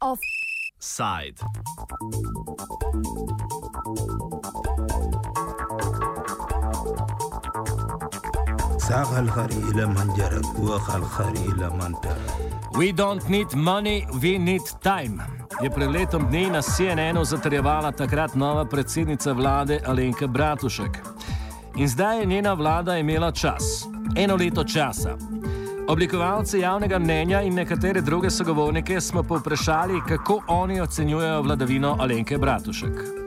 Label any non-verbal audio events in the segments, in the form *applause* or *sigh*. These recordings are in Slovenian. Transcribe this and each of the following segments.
Offside. ساق الخير إلى من جرب وخال الخير إلى من ترى. We don't need money, we need time. Je pred letom dni na CNN-u zatrjevala takrat nova predsednica vlade Alenka Bratušek. In zdaj je njena vlada imela čas, eno leto časa. Oblikovalce javnega mnenja in nekatere druge sogovornike smo povprašali, kako oni ocenjujejo vladavino Alenke Bratušek.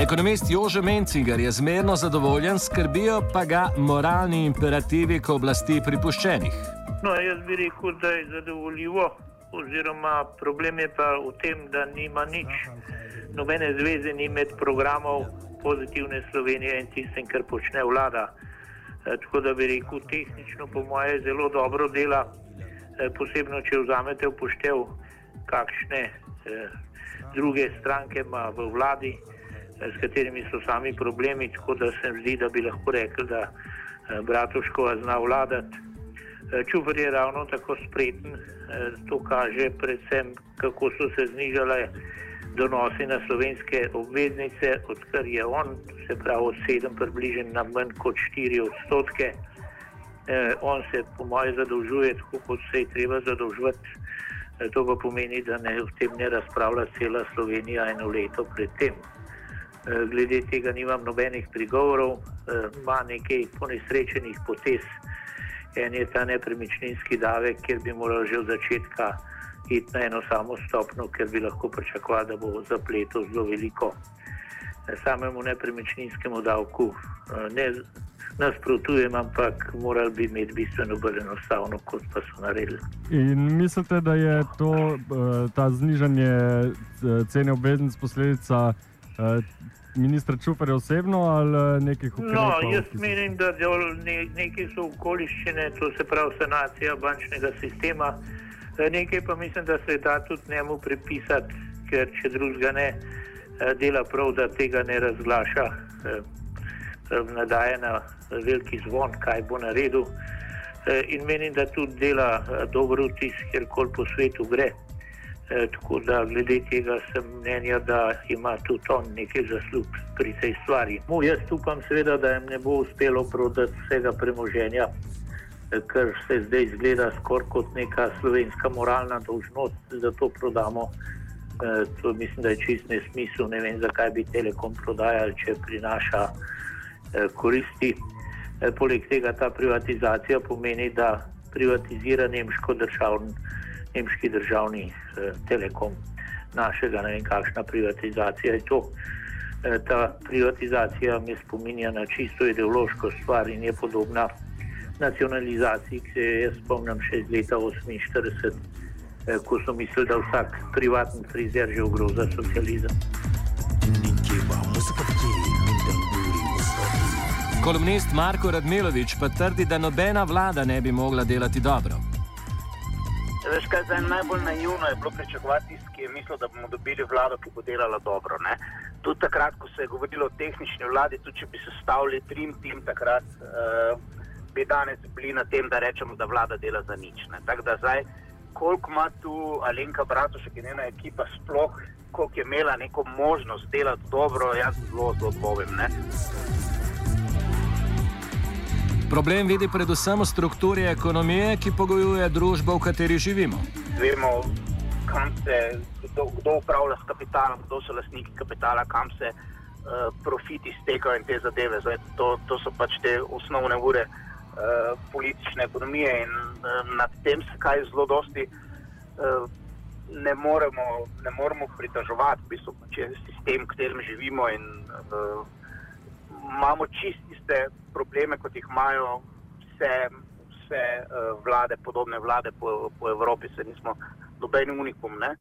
Ekonomist Jože Mencinger je zmerno zadovoljen, skrbijo pa ga moralni imperativi, ko oblasti pripuščenih. No, jaz bi rekel, da je zadovoljivo, oziroma problem je pa v tem, da nima nič, nobene zveze ni med programom pozitivne Slovenije in tistem, kar počne vlada. E, tako da bi rekel, tehnično, po moje, zelo dobro dela, e, posebno če vzamete v poštev, kakšne e, druge stranke ima v vladi s katerimi so sami problemi, tako da se mi zdi, da bi lahko rekli, da eh, Bratuškova zna vladati. Eh, Čuvar je ravno tako spreten, eh, to kaže predvsem, kako so se znižale donosi na slovenske obveznice, odkar je on, se pravi, od sedem približen na manj kot štiri odstotke. On se, po mojem, zadolžuje tako, kot se je treba zadolžiti. To pa pomeni, da ne, v tem ne razpravlja cela Slovenija eno leto predtem. Eh, glede tega nimam nobenih prigovorov, eh, ima nekaj ponesrečenih potez. En je ta nepremičninski davek, kjer bi moral že od začetka iti na eno samo stopno, ker bi lahko pričakovali, da bo zapletov zelo veliko. Eh, samemu nepremičninskemu davku ne nasprotujem, ampak morali bi imeti bistveno bolj enostavno, kot pa so naredili. In mislite, da je to, ta znižanje cene obveznic posledica ministra Čufarja osebno ali nekih ukrepov? No, jaz menim, da ne, nekaj so okoliščine, to se pravi sanacija bančnega sistema, e, nekaj pa mislim, da se da tudi njemu pripisati, ker če drugega ne dela prav, da tega ne razglaša, e, nadaje na veliki zvon, kaj bo naredil. In menim, da tudi dela dobro vtis, kjerkoli po svetu gre. E, tako da glede tega sem mnenja, da ima tudi on nekaj zaslug pri tej stvari. Mu jaz upam, seveda, da jim ne bo uspelo prodati vsega premoženja, e, ker se zdaj izgleda skoraj kot neka slovenska moralna dolžnost, da to prodamo. E, to mislim, da je čist nesmisel. Ne vem, zakaj bi Telekom prodajali, če prinaša e, koristi. E, poleg tega ta privatizacija pomeni, da privatizira nemško državno nemški državni eh, telekom, našega, ne vem, kakšna privatizacija je to. Eh, ta privatizacija me spominja na čisto ideološko stvar in je podobna nacionalizaciji, ki se jaz spomnim še iz leta 1948, eh, ko so mislili, da vsak privatni frizer že ogroza socializem. Kolumnist Marko Radmilovič pa trdi, da nobena vlada ne bi mogla delati dobro. Veš, kaj je najbolj naivno, je bilo pričakovati tisti, ki je mislil, da bomo dobili vlado, ki bo delala dobro. Ne? Tudi takrat, ko se je govorilo o tehnični vladi, tudi če bi se stavili trim tim, takrat uh, bi danes bili na tem, da rečemo, da vlada dela za nič. Tako da zdaj, koliko ima tu Alenka Bratušek in njena ekipa sploh, koliko je imela neko možnost delati dobro, jaz zelo, zelo povem. Problem vidi predvsem v strukturi ekonomije, ki pogojuje družbo, v kateri živimo. Vemo, se, kdo, kdo upravlja s kapitalom, kdo so lastniki kapitala, kam se uh, profiti stekajo in te zadeve. Zdaj, to, to so pač te osnovne ure uh, politične ekonomije in uh, nad tem se kaj zelo dosti. Uh, Ne moremo, ne moremo pritoževati, v bistvu, če je sistem, v katerem živimo, in uh, imamo čiste probleme, kot jih imajo vse, vse uh, vlade, podobne vlade po, po Evropi, se nismo dobeni unikum. Ne?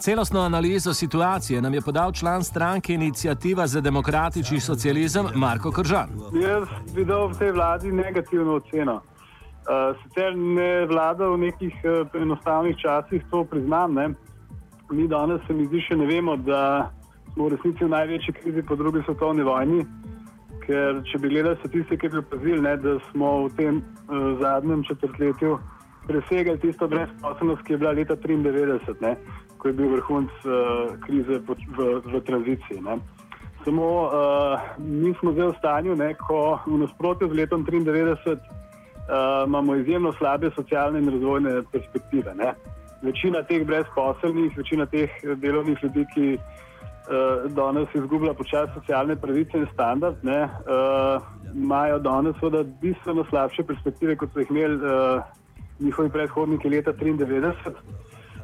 Celostno analizo situacije nam je podal član stranke Inicijativa za demokratični socializem Marko Kržan. Jaz bi dal v tej vladi negativno oceno. Uh, sicer ne vlada v nekih uh, enostavnih časih, to priznam. Ne. Mi danes, se mi zdi, še ne vemo, da smo v resnici v največji krizi po drugi svetovni vojni. Ker če bi gledali statistike, bi opazili, da smo v tem uh, zadnjem četrtletju presegali tisto brezposobnost, ki je bila leta 1993, ne, ko je bil vrhunc uh, krize v, v, v tranziciji. Ne. Samo uh, mi smo zdaj v stanju, ne, ko v nasprotju z letom 1993 uh, imamo izjemno slabe socialne in razvojne perspektive. Ne. Večina teh brezposelnih, večina teh delovnih ljudi, ki uh, danes izgublja počasi socialne pravice in standard, ne, uh, imajo danes bistveno slabše perspektive, kot so jih imeli uh, njihovi predhodniki leta 1993.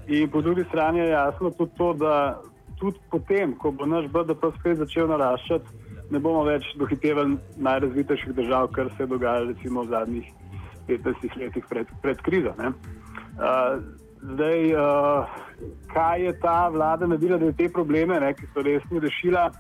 In po drugi strani je jasno tudi to, da tudi potem, ko bo naš BDP spet začel naraščati, ne bomo več dohitevali najrazvitejših držav, kar se je dogajalo recimo v zadnjih 15 letih pred, pred krizo. Uh, zdaj, uh, kaj je ta vlada naredila, da je te probleme, ne, ki so resni, rešila?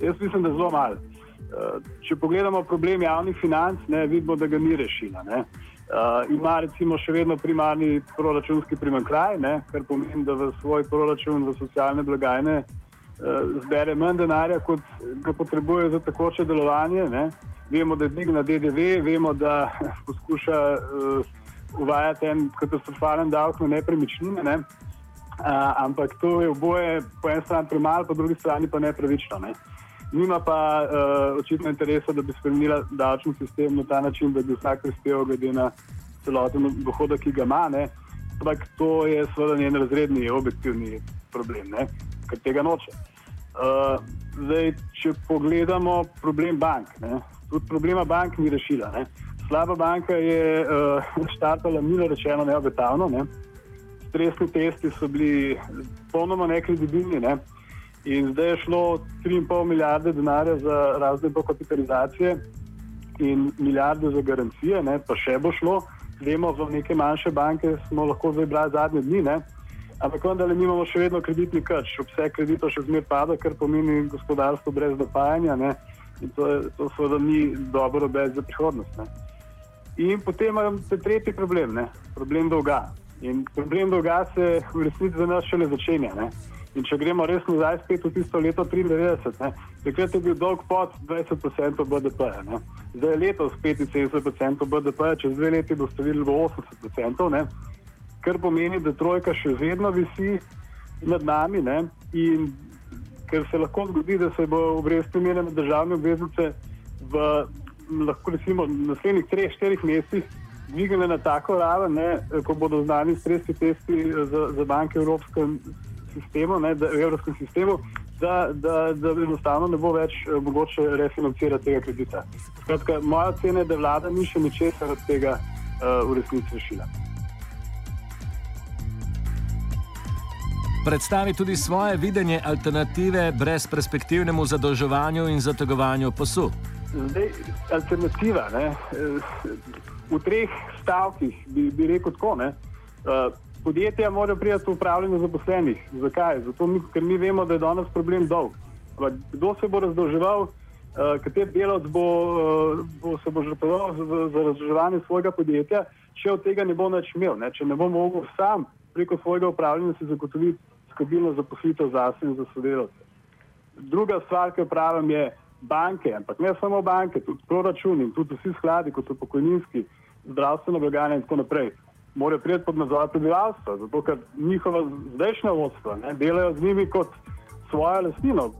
Jaz mislim, da zelo malo. Uh, če pogledamo problem javnih financ, ne, vidimo, da ga ni rešila. Ne. Uh, ima recimo še vedno primarni proračunski primankljaj, kar pomeni, da v svoj proračun za socialne blagajne uh, zbere manj denarja, kot ga potrebuje za takoče delovanje. Ne. Vemo, da je dvigna DDV, vemo, da *laughs* poskuša uh, uvajati en katastrofalen davek na nepremičnine. Ne? Uh, ampak to je oboje po eni strani premalo, po drugi strani pa nepravično. Ne? Nima pa uh, očitno interesa, da bi spremenila davčni sistem na ta način, da bi vsak prispeval glede na celoten dohodek, ki ga ima. Ne? Ampak to je seveda njen razredni, objektivni problem, ne? ker tega noče. Uh, zdaj, če pogledamo problem bank, ne? tudi problema bank ni rešila. Ne. Slaba banka je uh, štartala, milo rečeno, neobetavno. Ne. Stresni testi so bili popolnoma nekredibilni. Ne. In zdaj je šlo 3,5 milijarde denarja za razne dokapitalizacije in milijarde za garancije, ne. pa še bo šlo. Vemo, v neke manjše banke smo lahko zdaj brali zadnje dni. Ne. Ampak vendar imamo še vedno kreditni krč, obseg kreditov še zmeraj pada, kar pomeni gospodarstvo brez dopajanja. Ne. In to, to seveda ni dobro brez za prihodnost. Ne. In potem imamo še tretji problem, ne. problem dolga. In problem dolga se v resnici za nas šele začenja. Ne. In če gremo res nazaj, spet v tisto leto 93, takrat je bil dolg pod 20% BDP. Ne. Zdaj je letos 75% BDP, čez dve leti boste videli v 80%, ne. kar pomeni, da trojka še vedno visi nad nami. Ne. In ker se lahko zgodi, da se bo obrestne mere na državne obveznice v lahko recimo naslednjih 3-4 mesecih dvignile na tako raven, ne, ko bodo znani stresni testi za, za banke v evropskem sistemu, ne, da, v evropskem sistemu da, da, da enostavno ne bo več uh, mogoče refinancirati tega kredita. Skratka, moja ocena je, da vlada ni še ničesar od tega uh, v resnici rešila. Predstavi tudi svoje videnje alternative brez perspektivnemu zadolževanju in zategovanju posu. Zdaj, alternativa. Ne? V treh stavkih bi, bi rekel tako. Ne? Podjetja morajo priti v upravljanje zaposlenih. Zakaj? Zato, ker mi vemo, da je danes problem dolg. Kdo se bo razdolževal, kater delavec bo, bo se bo žrtvoval za, za razdolževanje svojega podjetja, če od tega ne bo več imel, ne? če ne bo mogel sam preko svojega upravljanja si zagotoviti stabilno zaposlitev za sebe in za sodelavce. Druga stvar, ki jo pravim, je banke, ampak ne samo banke, tudi proračuni in tudi vsi skladi, kot so pokojninski, zdravstveno blagajne in tako naprej, morajo priti pod nadzor prebivalstva, zato ker njihova zdajšnja vodstva ne, delajo z njimi kot svojo lastnino.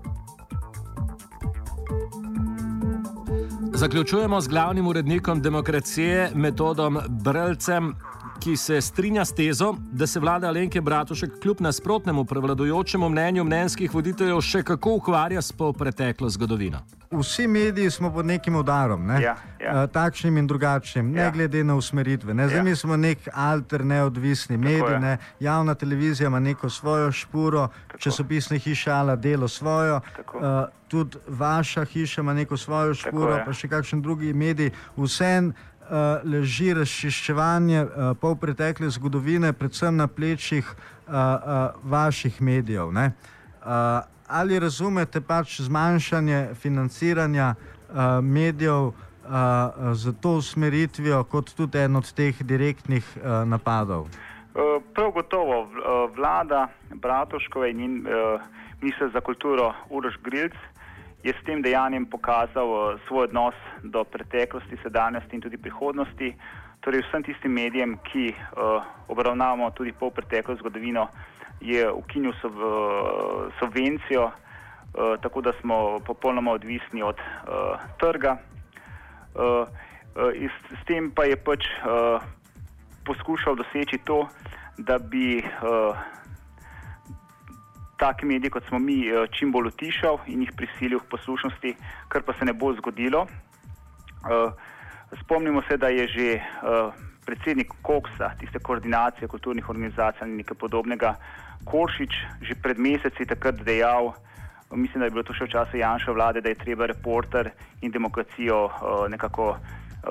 Zaključujemo z glavnim urednikom demokracije, metodom Brlcem, ki se strinja s tezo, da se vlada Alenke Bratušek kljub nasprotnemu prevladujočemu mnenju mnenjskih voditeljev še kako ukvarja s preteklo zgodovino. Vsi mediji smo pod nekim udarom, ne? ja, ja. Uh, takšnim in drugačnim, ne ja. glede na usmeritve. Ne? Zdaj ja. mi smo nek alter, neodvisni medij, ne? javna televizija ima neko svojo špuro, časopisne hiše ala delo svojo. Uh, tudi vaša hiša ima neko svojo špuro, pa še kakšen drugi medij. Vsem uh, leži razčiščevanje uh, pol pretekle zgodovine, predvsem na plečih uh, uh, vaših medijev. Uh, ali razumete pač zmanjšanje financiranja uh, medijev uh, uh, z to usmeritvijo, kot tudi en od teh direktnih uh, napadov? Uh, prav gotovo uh, vlada Bratuškove in njen uh, ministr za kulturo Uroš Grilc je s tem dejanjem pokazal uh, svoj odnos do preteklosti, sedanjosti in tudi prihodnosti. Torej, vsem tistim medijem, ki uh, obravnavamo tudi pol preteklo zgodovino, je ukinil sub, uh, subvencijo, uh, tako da smo popolnoma odvisni od uh, trga. Uh, uh, s tem pa je pač uh, poskušal doseči to, da bi uh, take medije, kot smo mi, uh, čim bolj utišal in jih prisilil k poslušnosti, kar pa se ne bo zgodilo. Uh, spomnimo se, da je že uh, predsednik Koksa, tiste koordinacije kulturnih organizacij ali nekaj podobnega, Koršič, že pred meseci takrat dejal, mislim, da je bilo to še v času Janša vlade, da je treba reporter in demokracijo nekako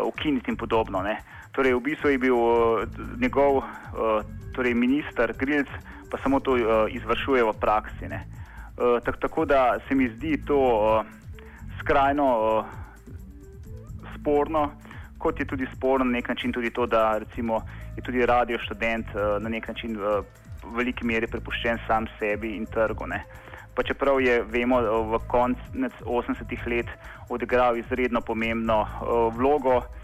ukiniti in podobno. Ne. Torej, v bistvu je bil uh, njegov uh, torej minister Grilc, pa samo to uh, izvršuje v praksi. Uh, tak, tako da se mi zdi to uh, skrajno uh, sporno kot je tudi sporno na nek način tudi to, da recimo, je tudi radio študent uh, na nek način v veliki meri prepuščen sam sebi in trgu. Ne. Pa čeprav je, vemo, v koncu 80-ih let odigral izredno pomembno uh, vlogo, uh,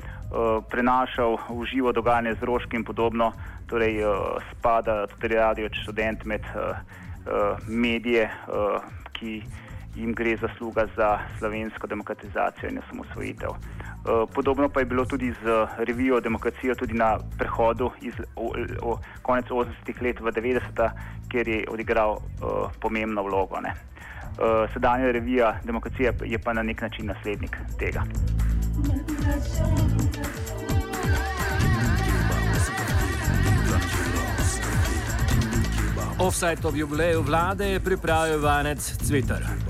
prenašal v živo dogajanje z rožkim in podobno, torej uh, spada tudi radio študent med uh, medije, ki jim gre zasluga za slovensko demokratizacijo in osamosvojitev. Eh, podobno pa je bilo tudi z revijo Demokracija, tudi na prehodu iz o, o, konec 80-ih let v 90-ta, kjer je odigral uh, pomembno vlogo. Uh, sedanja revija Demokracija je pa na nek način naslednik tega. Offside ob jubileju vlade je pripravil Vanec Cvitar.